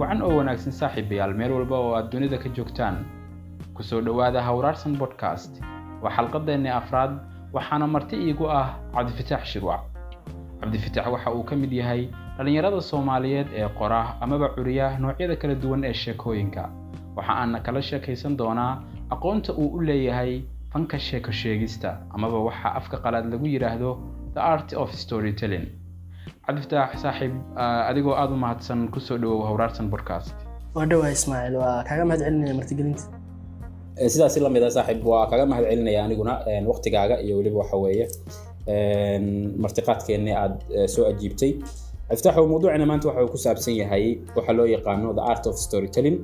wacan oo wanaagsan saaxiibayaal meel walba oo aad dunida ka joogtaan ku soo dhowaada hawraarsan bodcast waa xalqadeennii afraad waxaana marti iigu ah cabdifitaax shirwac. Cabdifitaax waxa uu ka mid yahay dhallinyarada soomaaliyeed ee qora amaba curiya noocyada kala duwan ee sheekooyinka. Waxa aana kala sheekaysan doonaa aqoonta uu u leeyahay fanka sheeko sheegista amaba waxa afka qalaad lagu yidhaahdo the art of storytelling cabdifitaax saaxiib adigoo aada u mahadsan ku soo dhawow hawraarsan bodcast waa dhowaa ismaaciil waa kaaga mahad celinaya martigelinta sidaas la mid a saaxiib waa kaga mahad celinaya aniguna waqtigaaga iyo weliba waxa weeye. Martiqaadkeennii aad soo ajiibtay. Iftaaxu mawduucina maanta waxa uu ku saabsan yahay waxa loo yaqaano the art of storytelling.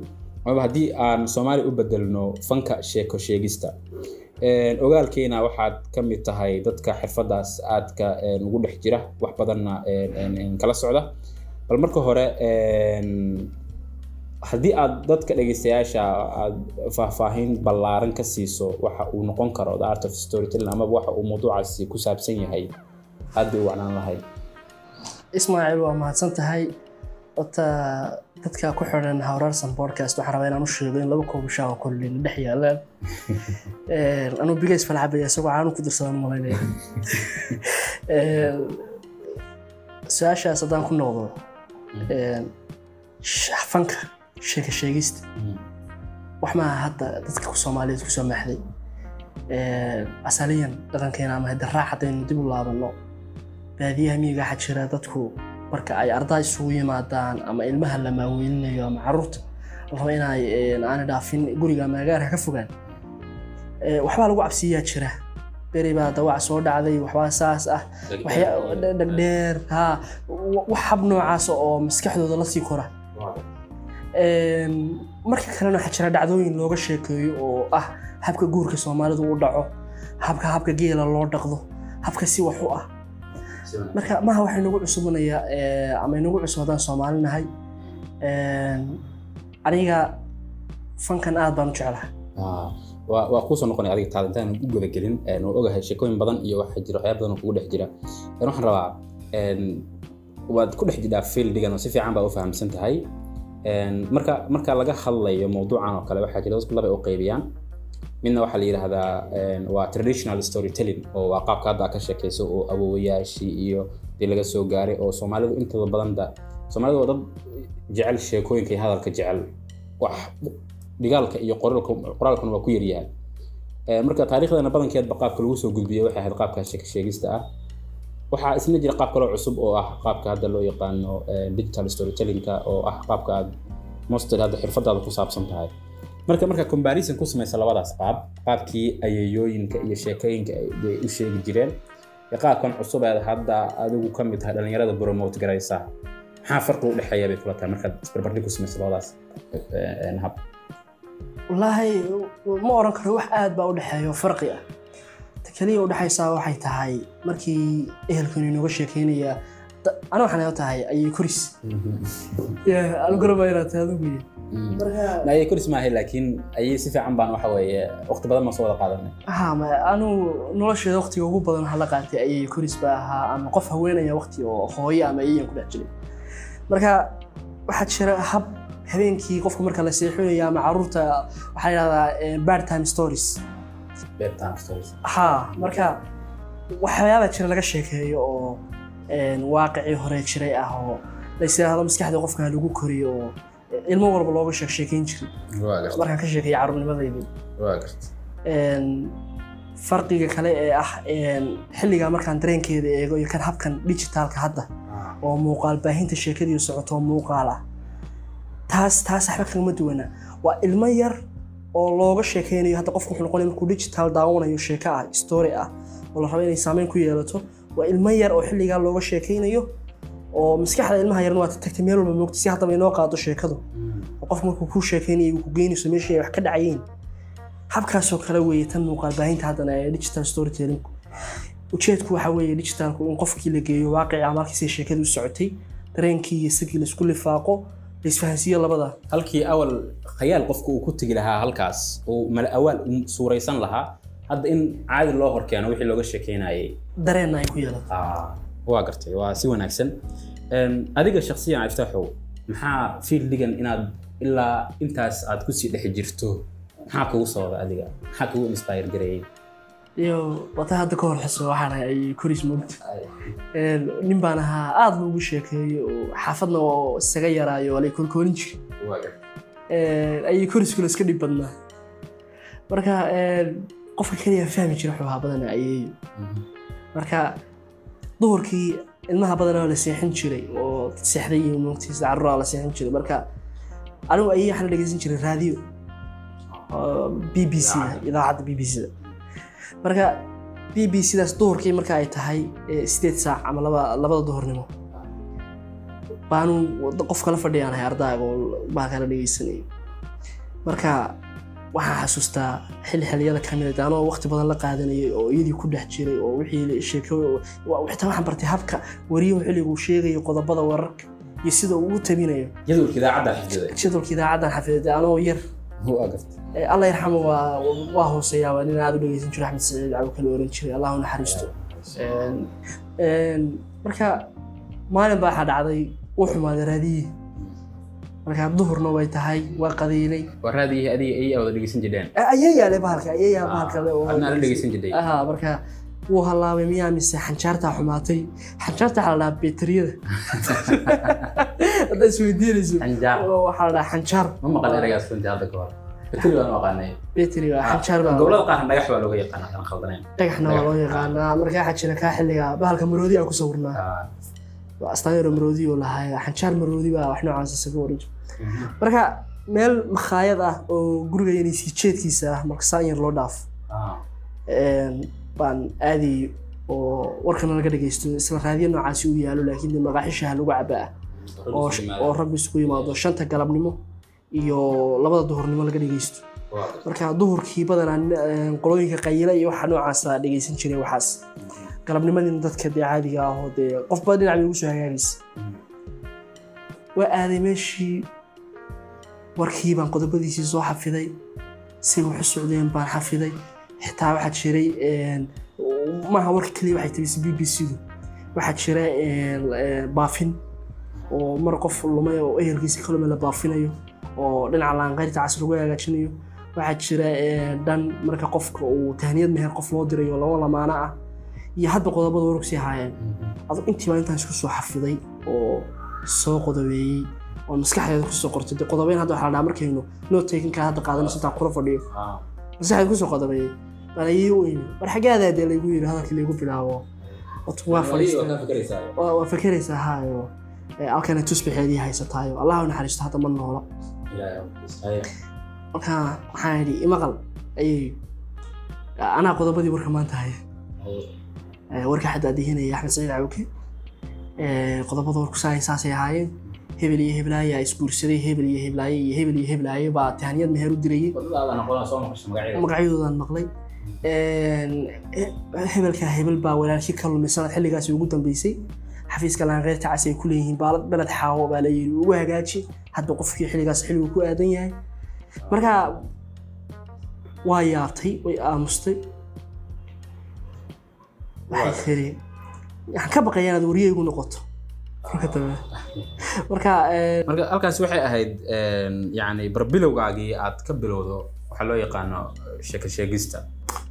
Amaba haddii aan soomaali u bedelno fanka sheeko sheegista ogaalkeena waxaad ka mid tahay dadka xirfadaas aadka ugu dhex jira wax badanna kala socda. Bal marka hore haddii aad dadka dhegeystayaasha aad faahfaahin ballaaran ka siiso waxa uu noqon karo the art of storytelling amaba waxa uu mawduucaasi ku saabsan yahay aad bay u wacnaan lahayd ismaaciil waa mahadsan tahay horta dadka ku xidhan hawraarsan podcast waxaan rabaa inaan u sheego in laba koob shaah oo kolleyna dhex yaalaan anuu bigays falcabaya isagoo caanu ku dirsadan malaynaya su'aashaas haddaan ku noqdo fanka sheeka sheegista. Wax maaha hadda dadka soomaaliyeed ku soo maaxday. Asaliyan dhaqankeena ama hadaraac haddaynu dib u laabanno baadiyaha miyiga waxaa jira dadku marka ay arday isugu yimaadaan ama ilmaha la maaweyninayo ama carruurta la rabo inay aana dhaafin guriga ama agaarka ka fogaan waxbaa lagu cabsiiyaa jira. Beri baa dawac soo dhacday waxbaa saas ah. Dhagdheer ha wax hab noocaas oo maskaxdooda la sii kora marka kalena waxaa jira dhacdooyin looga sheekeeyo oo ah habka guurka soomaalidu u dhaco habka habka geela loo dhaqdo habka si wax u ah marka maha waxay nagu cusubanayaa ama inagu cusub haddaan soomaali nahay aniga fankan aad baan u jeclahay. Waa kuusoo noqonaya adiga taada intaan u gudagelin waan ogahay sheekooyin badan iyo waxaa jira waxyaaba badan oo kugu dhex jira. Waxaan rabaa waad ku dhex jidhaa fieldigan oo si fiican baa u fahamsan tahay. Marka marka laga hadlayo mawduucan oo kale waxaa jira dadku laba u qaybiyaan midna waxaa la yidhaahdaa waa traditional storytelling oo waa qaabka hadda ka sheekayso oo awowayaashii iyo dii laga soo gaaray oo soomaalidu intooda badanda soomaalidu waa dad jecel sheekooyinka iyo hadalka jecel. Wax dhigaalka iyo qoraalkuna waa ku yaryahay marka taariikhdana badankeedba qaabka lagu soo gudbiyay waxay ahayd qaabka sheeka sheegista ah. Waxaa isna jira qaab kaloo cusub oo ah qaabka hadda loo yaqaano digital storytellingka oo ah qaabka aad mostly hadda xirfadaada ku saabsan tahay marka marka comparison ku samaysa labadaas qaab qaabkii ayayooyinka iyo sheekooyinka ay u sheegi jireen iyo qaabkan cusub ee hadda adigu ka mid tahay dhallinyarada promote garaysa maxaa farqi u dhexeeya bay kula tahay markaad isbarbardhig ku samaysa labadaas hab? Wallaahi ma oran karo wax aad baa u dhexeeyo farqi ah. Ta keliya u dhexaysaa waxay tahay markii ehelkanu inooga sheekeynaya ana waxaan tahay? Ayay koris anu garabaa inaad tahay adigu ayay koris maahay laakiin ayay si fiican baan waxa weeye waqti badan baan soo wada qaadanay. Ha ma anu nolosheeda waqtiga ugu badan waxaa la qaatay ayay koris baa ahaa ama qof haweenaya waqti oo hooyo ama ayayan ku dhex jiray marka waxaa jira hab habeenkii qofka marka la seexinayo ama carruurta waxaa yidhahdaa bad time stories. Ha marka waxyaabaa jira laga sheekeeyo oo waaqicii hore jiray ah oo lays yidhaahdo maskaxda qofka lagu koriyo oo ilmo walba looga sheek sheekeyn jiray markaan ka sheekeeya caruurnimadeydii farqiga kale ee ah xilligaa markaan dareenkeeda eego iyo kan habkan digitaalka hadda oo muuqaal baahinta sheekadii socoto muuqaal ah. Taas taas waxba kagama duwana. Waa ilmo yar oo looga sheekeynayo hadda qofku wuxuu noqonaya markuu digital daawanayo sheeko ah story ah oo la rabo inay saameyn ku yeelato waa ilmo yar oo xilligaa looga sheekeynayo oo maskaxda ilmaha yarna waa tagtay meel walba moogta si haddaba inoo qaado sheekadu. Oo qofku markuu kuu sheekeynayo uu ku geynayso meeshii ay wax ka dhacayeen habkaasoo kale weeye tan muuqaal baahinta haddana ee digital storytelling. Ujeedku waxa weeye digitalku in qofkii la geeyo waaqici ama halkiisay sheekadu u socotay dareenkii iyo isagii la isku lifaaqo laisfahansiiyo labada. Halkii awal khayaal qofka uu ku tegi lahaa halkaas uu mala awaal suuraysan lahaa hadda in caadi loo horkeeno wixii looga sheekeynayay. Dareenna ay ku yeelato waa gartay waa si wanaagsan. Adiga shaksiyan iftaaxow maxaa fiildigan inaad ilaa intaas aad ku sii dhex jirto? Maxaa kugu sooda adiga? Maxaa kugu inspire gareeyey iyo wata hadda ka hor xuso waxaan ay koris moogto nin baan ahaa aada loogu sheekeeyo oo xaafadna oo isaga yaraayo walay kolkoolin jiri ayay koriskula iska dhib badnaa. Marka qofka keliya fahmi jira wuxuu ahaa badana ayeeyo marka duhurkii ilmaha badanaa la seexin jiray oo seexday iyo moogtiisa carruraa la seexin jiray. Marka anigu ayay waxaan la dhegeysan jiray raadiyo b b c da idaacadda b b c da. Marka b b c daas duhurkii marka ay tahay sideed saac ama laba labada duhurnimo. Baanu qof kala fadhiyaan ahay ardaaga oo baa kala dhegeysanayay. Marka waxaan xasuustaa xilli xilliyada ka mid anoo waqti badan la qaadanayay oo iyadii ku dhex jiray oo wixii sheeko xitaa waxaan bartay habka wariyuhu xilliguu sheegayo qodobada wararka iyo sida uu u tabinayo jadwalka idaacaddan xafiday anoo yar. Gartay allah yarxamo waa waa hooseeyaa waa nin aad u dhegeysan jiro axmed saciid cabu kala oran jiray. Allah u naxariisto marka maalin baa waxaa dhacday uu xumaaday raadiyihii marka duhurna way tahay waa qadiilay adiga wada dhegeysan jireen bahalka bahalka la dhegeysan aha marka wuu hallaabay miyaa mise xanjaartaa xumaatay? Xanjaarta waxaa la dhahaa beteriyada haddaa isweydiinayso waxaa la dhahaa xanjaar. Ma maqal ereygaas runtii hadda ka hor. Bateri baan u aqaanay beteri waa xanjaar baa gobollada qaar dhagax baa looga yaqaana aan khaldanayn dhagaxna waa loo yaqaanaa. Marka waxaa jira kaa xilliga bahalka maroodi aan ku sawirnaa. Ah, astaayaro maroodi oo lahaay xanjaar maroodi baa wax noocaas isaga waran jira marka meel makhaayad ah oo guriga yanaysi jeedkiisa ah marka yar loo dhaafo ah, baan aadayay oo warkana laga dhageysto isla raadiyo noocaasi u yaalo laakiin dee maqaaxishaha lagu cabaa. Oo oo raggu isugu yimaado shanta galabnimo iyo labada duhurnimo laga dhageysto marka duhurkii badanaa eh, qolooyinka qayila iyo waxa noocaasa dhegeysan jiray waxaas. Galabnimadina dadka dee caadiga ah oo dee qofba dhinac bay ugu soo hagaagaysa waa aaday meeshii warkii baan qodobadiisii soo xafiday. Say wax u socdeen baan xafiday. Xitaa waxaa jiray maaha warka keliya waxay tabisay b b c-du waxaa jira baafin. Oo mar qof lumay oo ehelkiisa ka lumay la baafinayo. Oo dhinaca laanqayrta cas lagu hagaajinayo. Waxaa jira dhan marka qofka uu tahniyad meher qof loo dirayo laba lamaano ah. Iyo hadba qodobada warku sii haayeen adu intii baa intaan isku soo xafiday oo soo qodobeeyey oo maskaxdeeda ku soo qortay. Dee qodobeyn hadda waxaa la markaynu takinka hadda qaadanayso intaan kula fadhiyo. Maskaxdeeda ku soo qodobeeyey baan ayay u imi war xagaadaa dee laygu yidhi hadalkii laygu bilaabo. Waa fakeraysaa haayo. Halkana tusbaxeedii haysataayo. Allah u naxariisto hadda ma noola marka waxaan idhi imaqal ayay anaa qodobadii warka maanta haya warka xadda adihinaya axmed saciid cawke qodobada warku saay saasay ahaayeen hebel iyo heblaaye aa isguursaday hebel iyo heblaaye iyo hebel iyo heblaaye baa tahaniyad meher u magaceeda. magacyadoodan maqlay. Eh, hebelka hebel baa walaalkii ka lumay sanad xilligaasi ugu dambeysay. Xafiiska laanqeyrta cas ay ku leeyihiin beled xaawo baa la yidhi ugu hagaaji hadba qofkii xilligaas xilligu ku aadan yahay. Marka waa yaabtay way aamustay. Waxay tiri waxaan ka baqayaa inaad wariye igu noqoto marka eh, marka halkaasi waxay ahayd een, yacni barbilowgaagii aad ka bilowdo waxaa loo yaqaano sheeko sheegista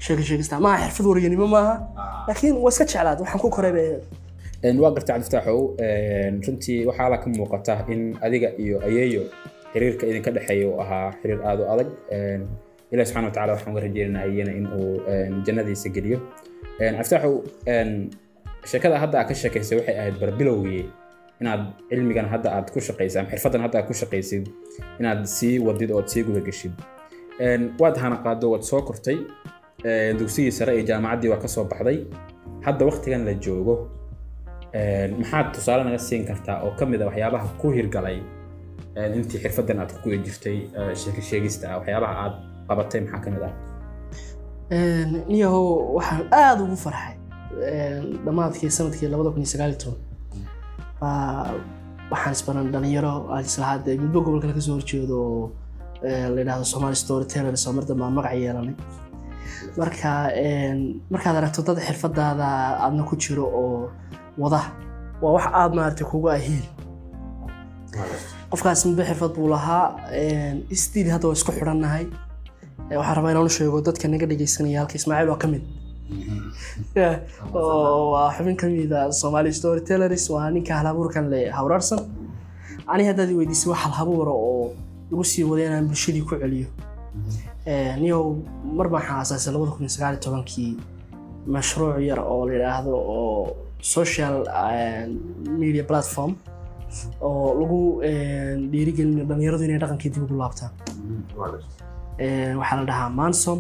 sheeko sheegista maaha xirfad wariyanimo maaha. Laakiin waa iska jeclaad waxaan ku koray bay waa gartay cabdifataaxow een, runtii waxaa la ka muuqata in adiga iyo ayeeyo xiriirka idinka dhexeeya uu ahaa xiriir aad u adag. Een, ilaah subxaana watacaala waxaan uga rajeynaa ayena in uu jannadiisa geliyo. Een, sheekada hadda aad ka sheekaysay waxay ahayd barbilowgii inaad cilmigan hadda aad ku shaqaysay ama xirfadan hadda aad ku shaqaysid inaad sii wadid ood sii guda geshid. Een, waad hana qaado waad soo kortay. Dugsigii sare iyo jaamacaddii waa ka soo baxday. Hadda waqtigan la joogo maxaad tusaale naga siin kartaa oo ka mid a waxyaabaha ku hirgalay intii xirfadan aad ku guda jirtay ee, sheeko sheegista ah waxyaabaha aad qabatay maxaa ka mid ah? Niyahow waxaan aada ugu farxay. Dhammaadkii sannadkii labada kun iyo sagaal iyo toban waxaan isbaran dhalinyaro aan islahaa dee midba gobolkale ka soo horjeedo oo la yidhahdo somali story tellers oo mar dambe aan magac yeelanay. Marka markaad aragto dad xirfadaada aadna ku jiro oo wada waa wax aada maaragtay kugu ahiil qofkaas muddo xirfad buu lahaa stiil hadda waa isku xidhannahay. Waxaan rabaa inaan u sheego dadka naga dhegeysanaya halka ismaaciil waa ka mid waa xubin ka mid ah Somali Storytellers. Waa ninka halabuurkan le hawraarsan ani haddaad i weydiisay wax halhabuura oo igu sii waday inaan bulshadii ku celiyo. Eh, niyow mar baan xaasaasay labada kun iyo sagaal iyo tobankii mashruuc yar oo la yidhaahdo oo social eh, media platform oo lagu eh, dhiirigelinayo dhalinyaradu inay dhaqankii dib ugu laabtaan. Eh, waxaa la dhahaa mansom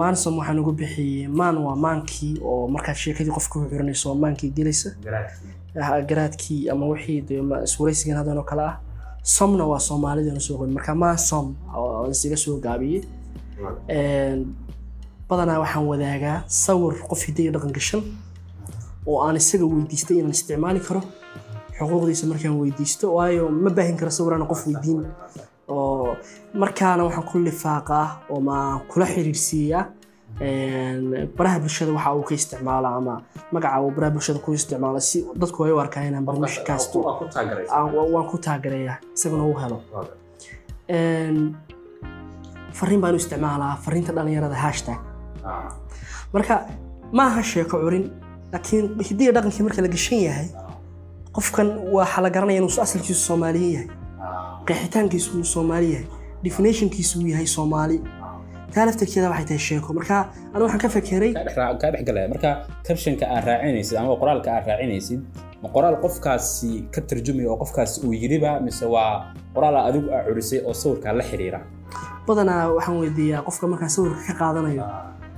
mansom waxaan ugu bixiyey man waa maankii oo markaad sheekadii qofka ku xiranayso maankii gelaysa garaadkii. Ama wixii iswaraysigan hadan oo kale ah. Somna waa soomaalidana soo qoyn marka man som oo isiga soo gaabiyey. Badanaa waxaan wadaagaa sawir qof hidda iyo dhaqan gashan oo aan isaga weydiistay inaan isticmaali karo. Xuquuqdiisa markaan weydiisto waayo ma baahin karo sawir aan qof weydiin oo markaana waxaan ku lifaaqaa oo ma kula xiriirsiiyaa baraha bulshada waxa uu ka isticmaalo ama magaca uu baraha bulshada ku isticmaalo si dadku ay u arkaan inaan barnaamijkaas aan- waan ku taagereeyaa isaguna uu helo. Fariin baan u isticmaalaa fariinta dhalinyarada hashtag. Marka ma aha sheeko curin laakiin hidiya dhaqankii marka la gashan yahay qofkan waxaa la garanaya inuu asalkiisu soomaaliye yahay qeexitaankiisu uu soomaali yahay. Definitionkiisu uu yahay soomaali. Taa laftarkeeda waxay tahay sheeko. Marka anigu waxaan ka fekeray kaa dhex galaya. Marka captionka aad raacinaysid ama qoraalka aad raacinaysid ma qoraal qofkaasi ka tarjumaya oo qofkaasi uu yiriba mise waa qoraal adigu aa curisay oo sawirkaa la xiriira? Badanaa waxaan weydiiyaa qofka markaan sawirka ka qaadanayo.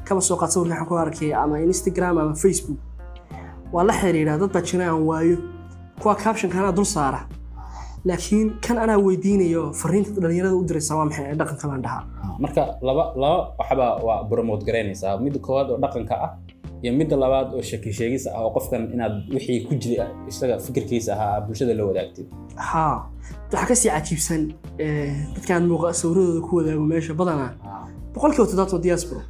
Kaba soo qaad sawirka waxaan ku arkay ama instagram ama facebook. Waa la xiriiraa dad baa jira aan waayo. Kuwa captionka anaa dul saara laakiin kan anaa weydiinayo fariinta dhalinyarada u diraysa waa maxay dhaqanka baan dhahaa? Marka laba laba waxba waa promote garaynaysaa midda koowaad oo dhaqanka ah iyo midda labaad oo shaki sheegis ah oo qofkan inaad wixii ku jira isaga fikirkiisa ahaa bulshada la wadaagtid. Haa waxaa ka sii cajiibsan eh, dadkaan muuqa sawiradooda ku wadaago meesha badanaa. Boqolkiiba toddobaatan diaspora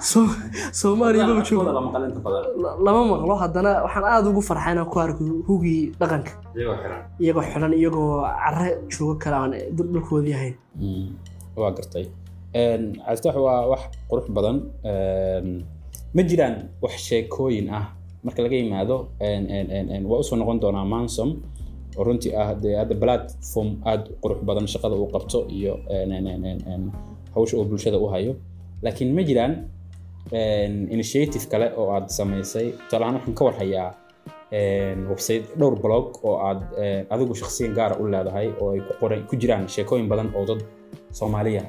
So- soomaaliya maba joogo lama maqal inta badan. La- lama maqlo. Haddana waxaan aada ugu farxay inaan ku arko hugii dhaqanka. Iyagoo xiran. Iyagoo care joogo kale aan dhulkoodii ahayn. Waa gartay. Cabditax waa wax qurux badan. Ma jiraan wax sheekooyin ah. Marka laga yimaado waa u soo noqon doonaa mansom. Oo runtii ah dee hadda platform aad u qurux badan shaqada uu qabto iyo hawsha uu bulshada u hayo. Laakiin ma jiraan initiative kale oo aad samaysay. Tusaalahaan waxaan ka warhayaa een, website dhowr blog oo aad adigu shakhsiyan gaara u leedahay oo ay ku jiraan sheekooyin badan oo dad soomaaliya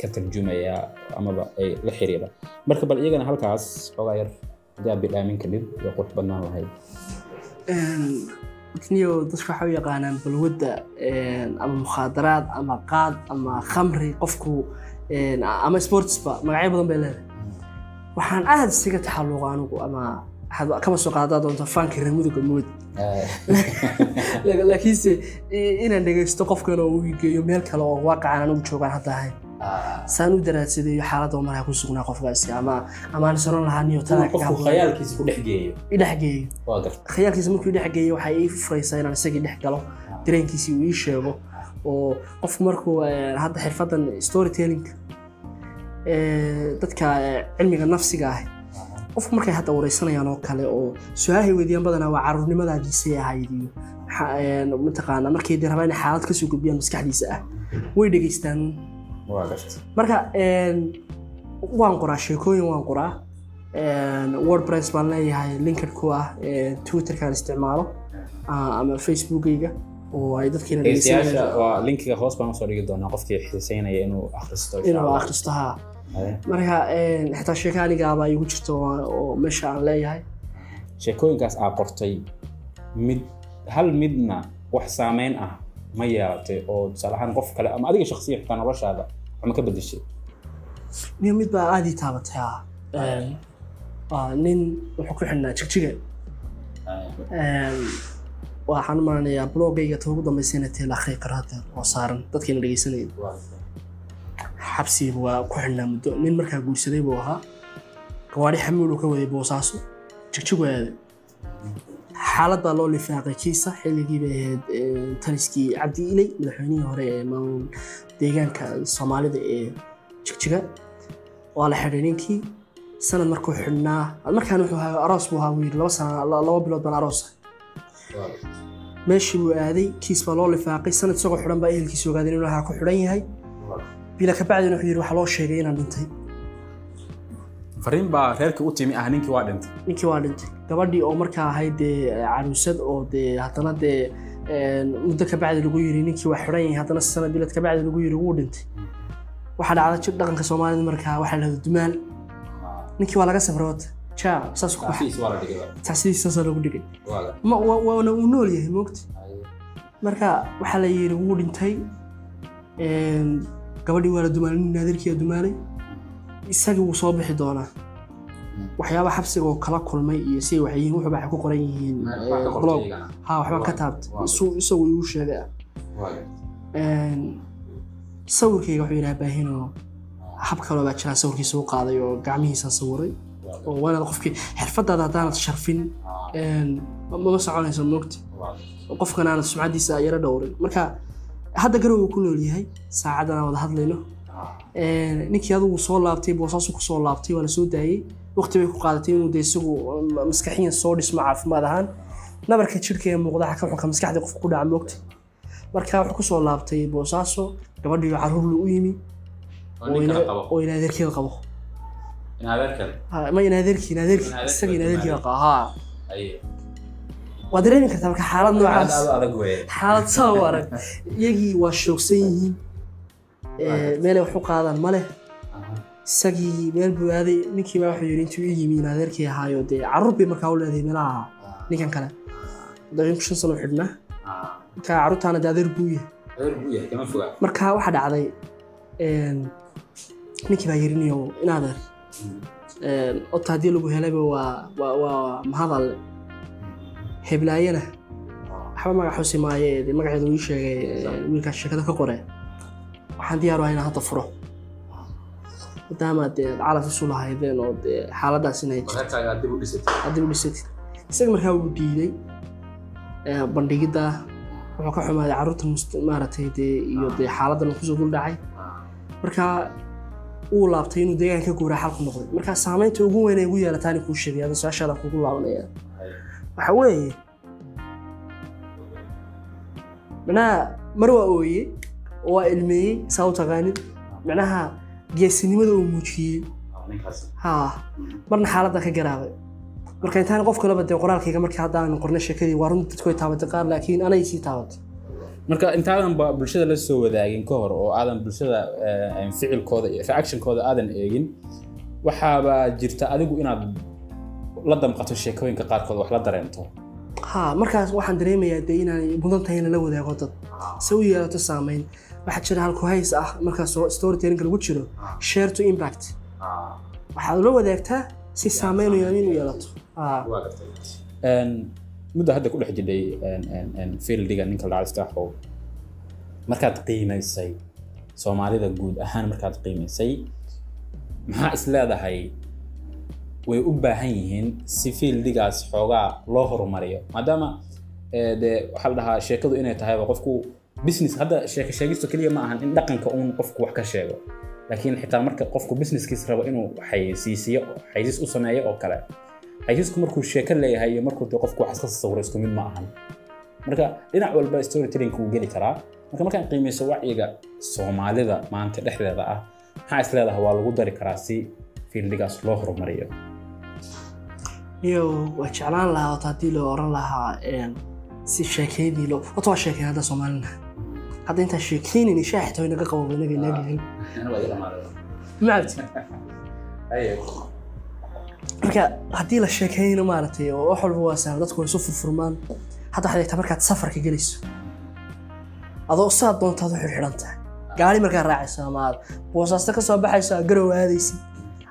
ka tarjumaya amaba ay la xiriira. Marka bal iyagana halkaas xoogaa yar haddii aad bidhaamin kadib way qurux badnaan lahayd niyo dadka waxay u yaqaanaan balwadda ama mukhaadaraad ama qaad ama khamri qofku ama sportsba magacyo badan bay leedahay waxaan aad isaga taxalluqa anigu ama waxaad kaba soo qaadaa doonta faanka reer muduga mood laakiinse inaan dhegaysto qofkan oo uu geeyo meel kale oo waaqacan anigu joogaan hadda ahayn saan u daraadsadeeyo xaaladda markaa ku sugnaa qofkaasi ama ama aan soran lahaa niyo talaa qofku khayaalkiisa markuu dhex geeyo waxay ii furaysaa inaan isagii dhex galo. Dareenkiisii uu ii sheego. Oo qofku markuu eh, hadda xirfadan storytelling dadka cilmiga nafsiga ah qofku markay hadda wareysanayaan oo kale oo su'aalahay weydiiyaan badanaa waa caruurnimadaadiisay ahayd iyo mataqaanaa markay dee rabaan inay xaalad ka soo gudbiyaan maskaxdiisa ah. Way dhegeystaan marka waan qoraa sheekooyin waan qoraa. Wordpress baan leeyahay linked ku ah een, twitterkaan isticmaalo ama facebookayga oo ay waa linkiga hoos baan u soo dhigi doonaa. Qofkii xiiseynaya inuu akhristo inuu akhristo haa. Marka xitaa sheeko anigaaba igu jirto oo- meesha aan leeyahay. Sheekooyinkaas aa qortay mid hal midna wax saameyn ah ma yeelatay oo tusaale ahaan qof kale ama adiga shakhsiyan xitaa noloshaada wax ma ka bedeshay. Niyo mid baa aad ii taabatay nin wuxuu ku xidhnaa jigjiga waxaan u malanayaa blogayga ta ugu dambeysayna teel akhri qaraada oo saaran dadkeena dhegeysanaya xabsiga waa ku xidhnaa muddo nin markaa guursaday buu ahaa. Gawaadhi xamuul uu ka waday boosaaso jigjig aaday xaalad baa loo lifaaqay kiisa. Xilligii bay ahayd taliskii cabdi iley madaxweynihii hore ee deegaanka soomaalida ee jigjiga. Waa la xidhay ninkii. Sanad markuu xidhnaa markaan wuxuu ahaa aroos buu ahaa yidhi laba sana laba bilood baan aroosa meeshii buu aaday kiis baa loo lifaaqay. Sanad isagoo xidhan baa ehelkiisa ogaadeen inuu ahaa ku xidhan yahay bila kabacdina wuxuu yidhi waxaa loo sheegay inaan dhintay. Fariin baa reerkii u timi ah ninkii waa dhintay. Ninkii waa dhintay. Gabadhii oo markaa ahayd dee caruusad oo dee haddana dee muddo kabacdi lagu yiri ninkii waa xidhan yahay haddana sanad bilad kabacdi lagu yiri wuu dhintay. Waxaa dhacda jir dhaqanka soomaalida markaa waxaa la dhahda dumaal. Ninkii waa laga safray wata jaa saas ku saasaa lagu dhigay. Waana uu nool yahay moogta marka waxaa la yiri wuu dhintay. Een, gabadhii waa la dumaalay nin naadirkii aa dumaalay isagii wuu soo bixi doonaa. Waxyaaba xabsiga oo kala kulmay iyo si waxay yihiin wuxuu waxay ku qoran yihiin. Blog. ha waxbaan ka taabtay Waa. isagu igu sheegay. Ah sawirkayga wuxuu yidhaha baahinoo hab kaloo baa jira sawirkiisa u qaaday oo gacmihiisa sawiray oo waanaad qofkii xirfadaada haddaanad sharfin een, ma ma soconayso moogta qofkan aanad sumcadiisa yaro dhowrin. Marka hadda garow uu ku nool yahay saacadan aan wada hadlayno ninkii adigu soo laabtay boosaasu ku soo laabtay waa la soo daayey waqti bay ku qaadatay inuu de isagu um, maskaxiyan soo dhismo caafimaad ahaan nabarka jirka ee muuqda xaka xunka maskaxda qofka ku dhaca moogta marka wuxuu ku soo laabtay boosaaso gabadhii carruur lu u yimi oo oo inaadeerkeeda qabo ma inaadeerkii Inaadeerkii isaga inaadeerkeeda qabo haa waa dareemi kartaa marka xaalad noocaas. xaalad saa u arag iyagii waa shoogsan yihiin. Ee, meelay wax u qaadaan ma leh? Isagii meel buu aaday ninkii baa wuxuu yidhi intuu ii yimi adeerkii ahaayo dee carruur bay markaa u leedahay meelaha ninkan kale. Daqiiqo shan sano xidhnaa marka carruurtaana dee adeer buu yahay. Adeer buu yahay kama foga. Marka waxaa dhacday ninkii baa yidhi niyow in adeer een, ota haddii lagu helayba waa waa waa mahadalle heblaayana. Waxba magac xusi maaye dee magaceedu ii sheegay ee, wiilkaas sheekada ka qore waxaan diyaar u ahay inaan hadda furo. Maadaama dee calaf isu lahaydeen oo dee xaaladaas inay dib u dhisatid. Isaga markaa wuu diiday bandhigidda. Wuxuu ka xumaaday carruurta maaragtay dee iyo dee xaaladan ku soo dul dhacay. Marka uu laabtay inuu deegaanka ka guuraa xal ku noqday. Marka saamaynta ugu weyn ay ugu yeelataani kuu sheegay ada su'aashaada kugu laabanaya waxa weeye. Micnaha mar waa ooye oo waa ilmeeyey saa u taqaanid. Micnaha geesinimada uu muujiyey. Ha marna xaaladda ka garaabay. Marka intaan qof kaleba dee qoraalkayga markii haddaan qornay sheekadii waa runta dadku ay taabatay qaar laakiin anay sii taabatay marka intaadan ba bulshada la soo wadaagin ka hor oo aadan bulshada eh, ficilkooda iyo reactionkooda aadan eegin waxaaba jirta adigu inaad la damqato sheekooyinka qaarkood wax la dareento. Ha markaas waxaan dareemayaa dee inaan mudan tahay in la wadaago dad. Se u yeelato saameyn waxaa jira halku hays ah markaas storytellinga lagu jiro share to impact. Waxaad ula wadaagtaa si saameyn u yeelin u yeelato muddo hadda ku dhex jidhay fieldiga ninka lacag iftaaxow markaad qiimaysay soomaalida guud ahaan markaad qiimaysay maxaa is leedahay way u baahan yihiin si fieldigaas xoogaa loo horumariyo. Maadaama eh, dee waxaa la dhahaa sheekadu inay tahayba qofku business hadda sheeko sheegisto keliya ma ahan in dhaqanka uun qofku wax ka sheego. Laakiin xitaa marka qofku businesskiis rabo inuu xayeysiisiyo xayeysiis u sameeyo oo kale. Xayeysiisku markuu sheeko leeyahay iyo markuu dee qofku wax iska sawiro isku mid ma ahan. Marka dhinac walba storytelling wuu geli karaa. Marka markaan qiimeyso wacyiga soomaalida maanta dhexdeeda ah maxaa is leedahay? Waa lagu dari karaa si fieldigaas loo horumariyo iyo waa jeclaan lahaa ota haddii loo oran lahaa si sheekeydii loo ota waa sheekeyn hadda soomaalina. Hadda intaan sheekeynin shaaxito inaga qabo inaga inaagyihin macabti marka haddii la sheekeyno maaragtay oo wax walba waa sahlan dadku way isu furfurmaan. Hadda waxaad eegtaa markaad safarka gelayso adoo saad doontaad u xidhan tahay gaari markaad raacayso ama aad boosaasto ka soo baxayso aad garow aadaysid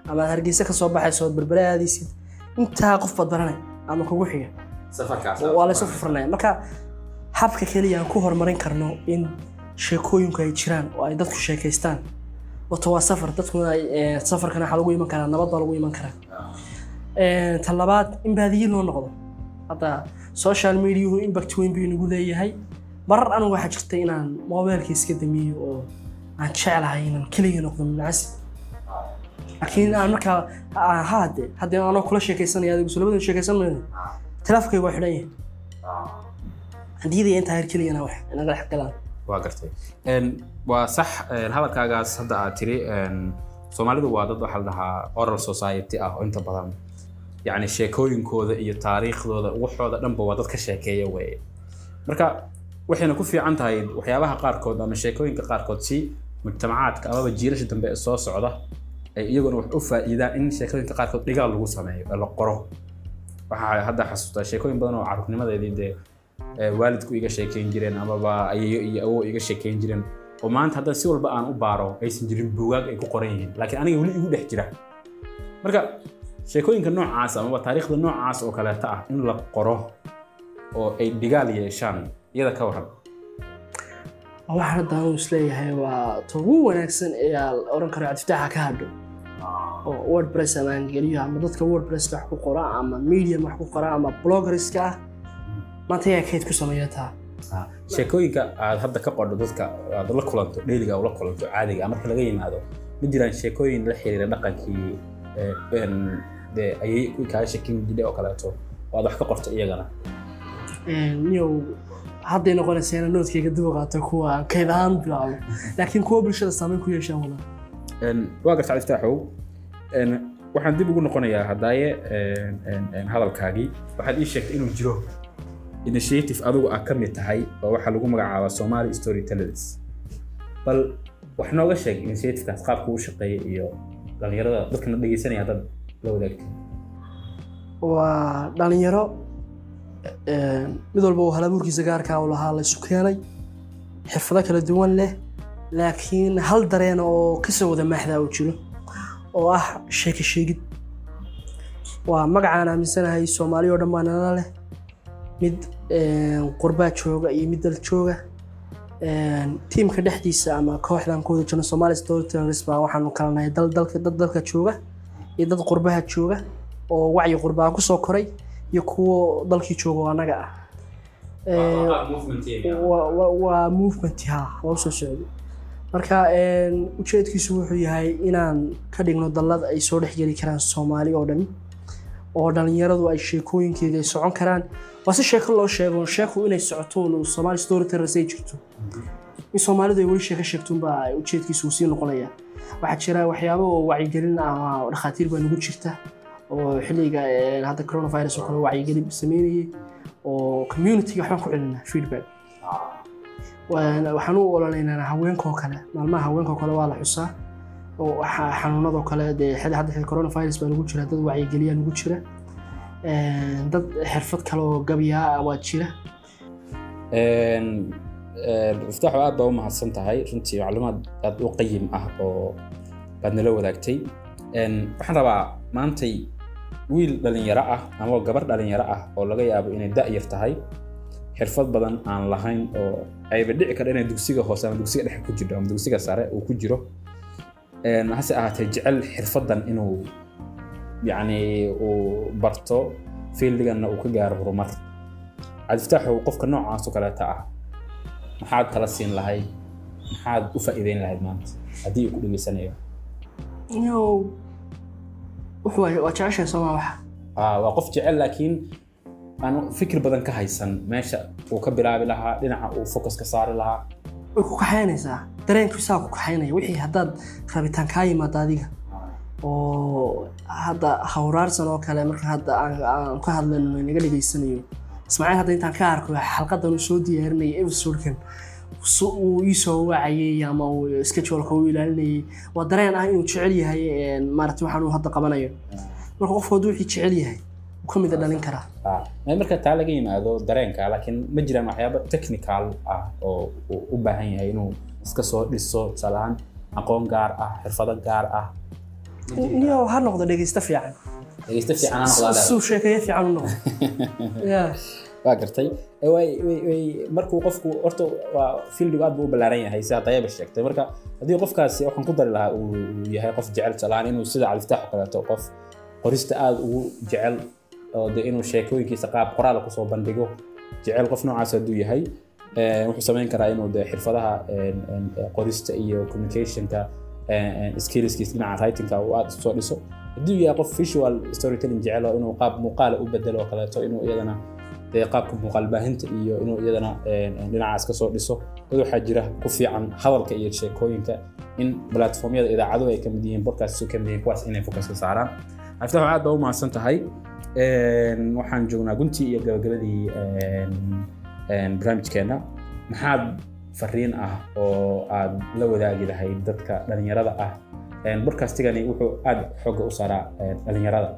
ama aad hargeysa ka soo baxayso aad berbere aadaysid intaa qof baad baranay ama kugu xiga. Waa laysu furfurnaya marka habka keliya aan ku horumarin karno in sheekooyinku ay jiraan oo ay dadku sheekaystaan wato waa safar. Dadkuna eh, safarkana waxaa lagu iman karaa nabad baa lagu iman karaa. Eh, ta labaad in baadiye loo noqdo. Hadda social mediahu impact weyn buu inagu leeyahay. Marar anigu waxaa jirta inaan mobilka iska damiyo oo aan jeclahay inaan keliga noqdo minacasi laakiin aan markaa aan haade haddii anoo kula sheekaysanaya adigu sulabadan sheekaysan mayno teleefonkayga waa xidhan yahay hadiyadii intaa her keligana wax inaga dhex galaan. Waa gartay. Waa sax hadalkaagaas hadda aad tiri soomaalidu waa dad waxaa la dhahaa oral society ah oo inta badan yacni sheekooyinkooda iyo taariikhdooda waxooda dhanba waa dad ka sheekeeya weeye. Marka waxayna ku fiican tahay waxyaabaha qaarkood ama sheekooyinka qaarkood si mujtamacaadka amaba jiilasha dambe ee soo socda iyaguna wax u faa'iidaan in sheekooyinka qaarkood dhigaal lagu sameeyo ee la qoro. Waxaa hadda xasuustaa sheekooyin badan oo carruurnimadeedii dee ee waalidku iga sheekeyn jireen amaba ayeeyo iyo awow iga sheekeyn jireen. Oo maanta haddana si walba aan u baaro aysan jirin buugaag ay ku qoran yihiin laakiin aniga weli igu dhex jira. Marka sheekooyinka noocaas amaba taariikhda noocaas oo kaleeta ah in la qoro oo ay dhigaal yeeshaan iyada ka waran waxaan hadda anuu is leeyahay waa ta ugu wanaagsan ee aan oran karo cabdifitaaxa ka hadho oo wordpress ama aan geliyo ama dadka wordpresska wax ku qora ama medium wax ku qora ama bloggerska ah. Maanta ayaa kayd ku sameeya taa. Sheekooyinka aad hadda ka qordho dadka aad la kulanto dheyliga ula kulanto caadiga ah marka laga yimaado ma jiraan sheekooyin la xiriira dhaqankii dee ayay kaaga sheekin jidhay oo kaleeto. Oo aad wax ka qorto iyagana. Niyow hadday noqonaysa inaan noodkayga dib u qaato kuwa kayd ahaan bilaabo. Laakiin kuwa bulshada saameyn ku yeeshaan Een, waa garta iftaaxow Een, waxaan dib ugu noqonayaa haddaaye hadalkaagii. Waxaad ii sheegtay inuu jiro initiative adigu aad ka mid tahay oo waxaa lagu magacaabaa somali storytellers. Bal wax nooga sheeg initiativekaas qaabka uu shaqeeya iyo dhalinyarada dadkana dhegeysanaya haddaad la wadaagtay waa dhalinyaro mid walba uu halabuurkiisa gaarkaa u lahaa la isu keenay xirfado kala duwan leh laakiin hal dareen oo ka soo wada maaxdaa uu jiro oo ah sheeko sheegid. Waa magacaan aaminsanahay soomaali oo dhan baa nala leh. Mid een, qurbaa jooga iyo mid dal jooga. Een, tiimka dhexdiisa ama kooxdan ku wada jirno somali storytellers baa waxaanu kala nahay dal dalka dad dalka jooga iyo dad qurbaha jooga oo wacyi qurbaha ku soo koray iyo kuwo dalkii jooga oo annaga ah. Waa- movement ha waa u soo socday marka ujeedkiisu wuxuu yahay inaan ka dhigno dallad ay soo dhexgeli karaan soomaali oo dhan oo dhalinyaradu ay sheekooyinkeeda ay socon karaan. Waa si sheeko loo sheego sheeku inay socoto oo soomaali storytellers ay jirto. In soomaalidu ay weli sheeko sheegtunbaa ujeedkiisu uu sii noqonaya. Waxaa jira waxyaabo oo wacyigelin ama dhakhaatiir baa nagu jirta oo xilliga hadda coronavirus oo kale wacyigelin sameynayay oo community waxbaan ku celinaa feedback waxaan u ololaynaa haweenka oo kale maalmaha haweenka oo kale waa la xusaa. Oo xanuunadoo kale dee hadda coronavirus baa nagu jira dad wacyigeliyaa nagu jira. Dad xirfad kale oo gabyaa waa jira. Iftaaxu aad baa u mahadsan tahay runtii macluumaad aad u qayim ah oo baad nala wadaagtay. Waxaan rabaa maantay wiil dhalinyaro ah ama gabar dhalinyaro ah oo laga yaabo inay da-yar tahay xirfad badan aan lahayn oo ayba dhici kara inay dugsiga hoose ama dugsiga dhexe ku jirto ama dugsiga sare uu ku jiro. Hase ahaatee jecel xirfadan inuu yacni uu barto fiildiganna uu ka gaaro horumar. Cabdifataaxu qofka noocaas oo kaleeta ah maxaad kala siin lahayd maxaad u faa'iideyn lahayd maanta? Haddii uu ku dhegeysanayo waa jeceshahay soomaa waxa. Aa, waa qof jecel laakiin aan fikir badan ka haysan meesha uu ka bilaabi lahaa dhinaca uu focus ka saari lahaa. Way ku kaxaynaysaa. Dareenkiisaa ku kaxaynaya. Wixii haddaad rabitaan kaa yimaada adiga. Oo hadda hawraarsan oo kale marka hadda aan ka hadlayno naga dhegaysanayo ismaaciil hadda intaan ka arko xalqadan uu soo diyaarinayay episodekan. Si uu ii soo wacayay ama uu ilaalinayay. Waa dareen ah inuu jecel yahay een, maaragtay waxaan uu hadda qabanayo. Marka qofku hadduu wixii jecel yahay wuu ka mida dhalin karaa Aa, ma- marka taa laga yimaado dareenka laakiin ma jiraan waxyaabo technical ah oo uu u baahan yahay inuu iska soo dhiso tusaale ahaan aqoon gaar ah xirfado gaar ah. Iyo ha noqdo dhegeysta fiican. Dhegeysta fiican ha noqdaa suu sheekeeyo fiican u noqdo. Waa gartay. Markuu qofku horta waa fieldigu aad buu u ballaaran yahay sida dayaba sheegtay. Marka haddii qofkaasi waxaan ku dari lahaa uu yahay qof jecel tusaale ahaan inuu sida califtaax oo kaleeto qof qorista aad ugu jecel oo de inuu sheekooyinkiisa qaab qoraal ku soo bandhigo jecel qof noocaas hadduu yahay eh, wuxuu samayn karaa inuu de xirfadaha eh, qorista iyo communicationka eh, en, skillskiisa dhinaca writingka uu aad soo dhiso. Hadduu yahay qof visual storytelling jecel oo inuu qaab muuqaala u bedelo oo kaleeto inuu iyadana dee qaabka muuqaal baahinta iyo inuu iyadana dhinacaas ka soo dhiso dad waxaa jira ku fiican hadalka iyo sheekooyinka in platformyada idaacaduhu ay ka mid yihiin podcast ka mid yihiin kuwaas inay focuska saaraan. Aftax aad baa u mahadsan tahay waxaan joognaa guntii iyo gabagabadii en, en, barnaamijkeena maxaad fariin ah oo aad la wadaagi lahayd dadka dhalinyarada ah? En, podcastigani wuxuu aad xooga u saaraa dhalinyarada.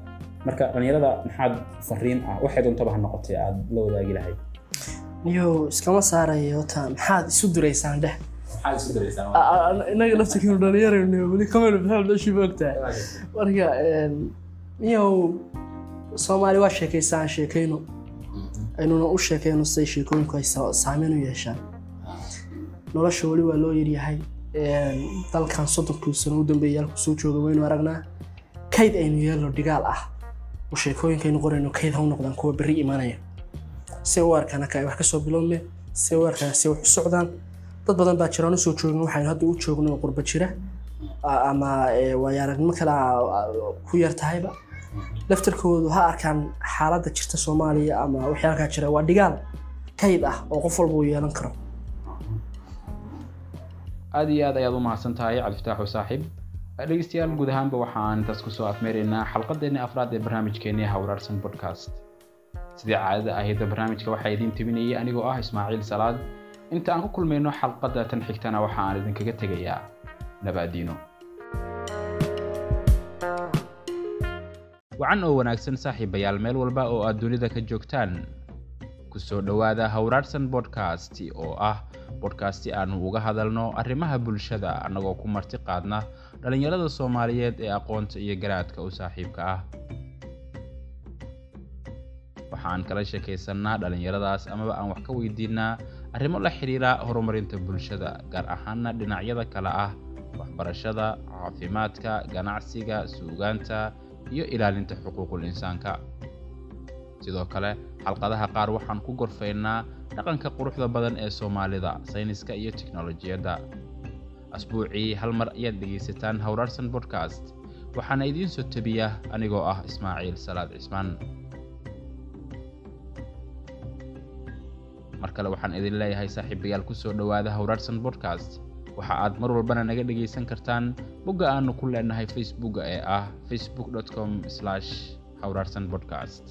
Marka dhalinyarada maxaad fariin ah? Waxay doontaba ha noqotay aad la wadaagi lahayd. Niyo iskama saarayo ta maxaad isu diraysaan dheh inaga laftirkiinu dhalinyarayno weli kamanu bixin meeshii moogtahay marka niyow soomaali waa sheekaysaan sheekayno aynuna u sheekayno siday sheekooyinku ay sa- saameyn u yeeshaan nolosha weli waa loo yaryahay dalkan soddonkii sano u dambeeyay halku soo jooga waynu aragnaa kayd aynu yeelno dhigaal ah. Oo sheekooyinkaynu qorayno kayd ha u noqdaan kuwa berri imanaya si u arkaan haka ay wax ka soo bilowmeen si u arkaan si wax u socdaan dad badan baa jiraan u soo joogin waxaynu hadda u joogno oo qurba jira ama waayo aragnimo kale ku yar tahayba laftarkoodu ha arkaan xaaladda jirta soomaaliya ama wixii jira waa dhigaal kayd ah oo qof walba uu yeelan karo. Aad iyo aad ayaad u mahadsan tahay cabdifataaxu saaxiib dhegeystayaal guud ahaanba waxaan intaas ku soo afmeeraynaa xalqadeennii afraad ee barnaamijkeennii hawraarsan podcast. Sidii caadada ahayd barnaamijka waxaa idiin tebinayay anigoo ah ismaaciil salaad. Inta aan ku kulmayno xalqadda tan xigtana waxa aan idinkaga tegayaa nabaadiino wacan oo wanaagsan saaxiibayaal meel walba oo aad dunida ka joogtaan ku soo dhowaada hawraarsan podcast oo ah bodkasti aanu uga hadalno arrimaha bulshada annagoo ku marti qaadna dhallinyarada soomaaliyeed ee aqoonta iyo garaadka u saaxiibka ah. Waxaan kala sheekaysannaa dhallinyaradaas amaba aan wax ka weydiinaa arrimo la xidhiira horumarinta bulshada gaar ahaana dhinacyada kale ah waxbarashada caafimaadka ganacsiga suugaanta iyo ilaalinta xuquuqul insaanka. Sidoo kale xalqadaha qaar waxaan ku gorfaynaa dhaqanka quruxda badan ee soomaalida sayniska iyo tiknolojiyadda asbuucii hal mar ayaad dhegaysataan hawraarsan bodcast waxaana idiin soo tebiya anigoo ah ismaaciil salaad cismaan. Mar kale waxaan idin leeyahay saaxiibayaal ku soo dhowaada hawraarsan bodcast waxa aad mar walbana naga dhegaysan kartaan bogga aanu ku leenahay facebooka ee ah facebook com hawraarsan podcast